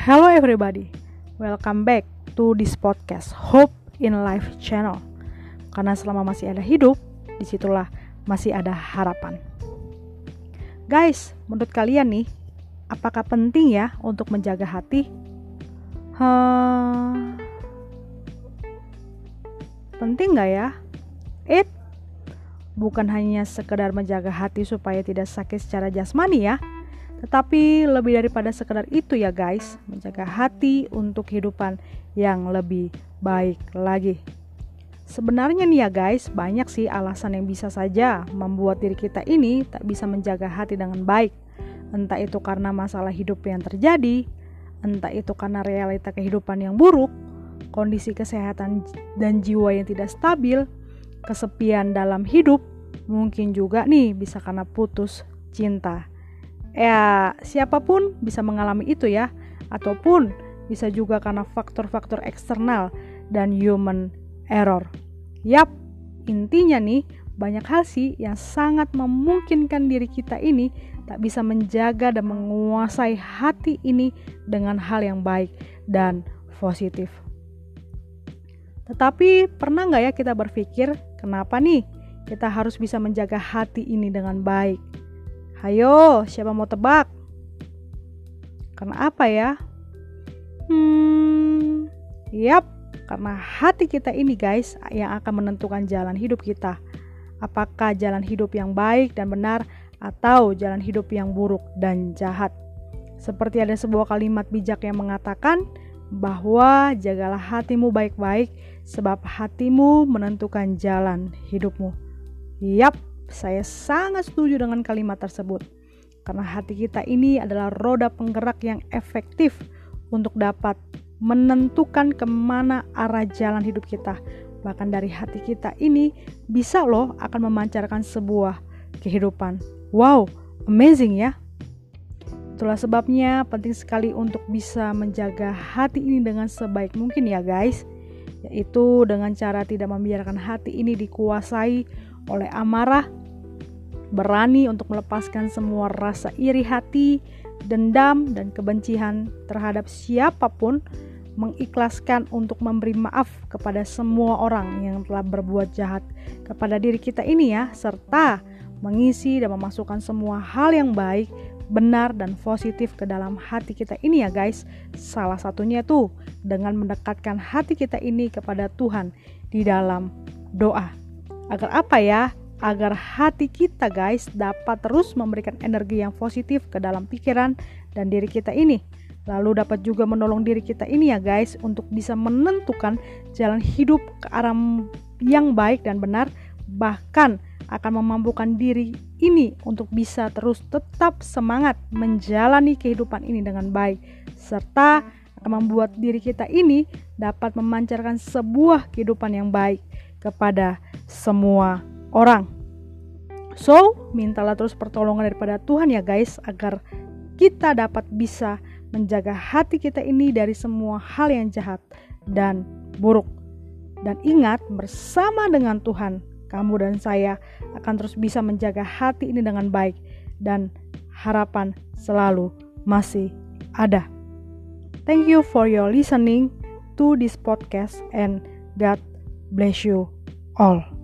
Hello everybody, welcome back to this podcast Hope in Life channel. Karena selama masih ada hidup, di situlah masih ada harapan. Guys, menurut kalian nih, apakah penting ya untuk menjaga hati? Penting nggak ya? It bukan hanya sekedar menjaga hati supaya tidak sakit secara jasmani ya, tetapi lebih daripada sekedar itu ya guys, menjaga hati untuk kehidupan yang lebih baik lagi. Sebenarnya nih ya guys, banyak sih alasan yang bisa saja membuat diri kita ini tak bisa menjaga hati dengan baik. Entah itu karena masalah hidup yang terjadi, entah itu karena realita kehidupan yang buruk, kondisi kesehatan dan jiwa yang tidak stabil, kesepian dalam hidup, mungkin juga nih bisa karena putus cinta ya siapa pun bisa mengalami itu ya ataupun bisa juga karena faktor-faktor eksternal dan human error. Yap, intinya nih banyak hal sih yang sangat memungkinkan diri kita ini tak bisa menjaga dan menguasai hati ini dengan hal yang baik dan positif. Tetapi pernah nggak ya kita berpikir kenapa nih kita harus bisa menjaga hati ini dengan baik? Hayo, siapa mau tebak? Karena apa ya? Hmm, yap, karena hati kita ini guys yang akan menentukan jalan hidup kita. Apakah jalan hidup yang baik dan benar atau jalan hidup yang buruk dan jahat. Seperti ada sebuah kalimat bijak yang mengatakan bahwa jagalah hatimu baik-baik sebab hatimu menentukan jalan hidupmu. Yap, saya sangat setuju dengan kalimat tersebut. Karena hati kita ini adalah roda penggerak yang efektif untuk dapat menentukan ke mana arah jalan hidup kita. Bahkan dari hati kita ini bisa loh akan memancarkan sebuah kehidupan. Wow, amazing ya. Itulah sebabnya penting sekali untuk bisa menjaga hati ini dengan sebaik mungkin ya guys. Yaitu dengan cara tidak membiarkan hati ini dikuasai oleh amarah, berani untuk melepaskan semua rasa iri hati, dendam, dan kebencian terhadap siapa pun, mengikhlaskan untuk memberi maaf kepada semua orang yang telah berbuat jahat kepada diri kita ini ya, serta mengisi dan memasukkan semua hal yang baik, benar dan positif ke dalam hati kita ini ya guys. Salah satunya tuh dengan mendekatkan hati kita ini kepada Tuhan di dalam doa. Agar apa ya? Agar hati kita guys dapat terus memberikan energi yang positif ke dalam pikiran dan diri kita ini. Lalu dapat juga menolong diri kita ini ya guys untuk bisa menentukan jalan hidup ke arah yang baik dan benar bahkan akan memampukan diri ini untuk bisa terus tetap semangat menjalani kehidupan ini dengan baik serta akan membuat diri kita ini dapat memancarkan sebuah kehidupan yang baik kepada semua orang. So, mintalah terus pertolongan daripada Tuhan ya guys agar kita dapat bisa menjaga hati kita ini dari semua hal yang jahat dan buruk. Dan ingat, bersama dengan Tuhan, kamu dan saya akan terus bisa menjaga hati ini dengan baik dan harapan selalu masih ada. Thank you for your listening to this podcast and God bless you all.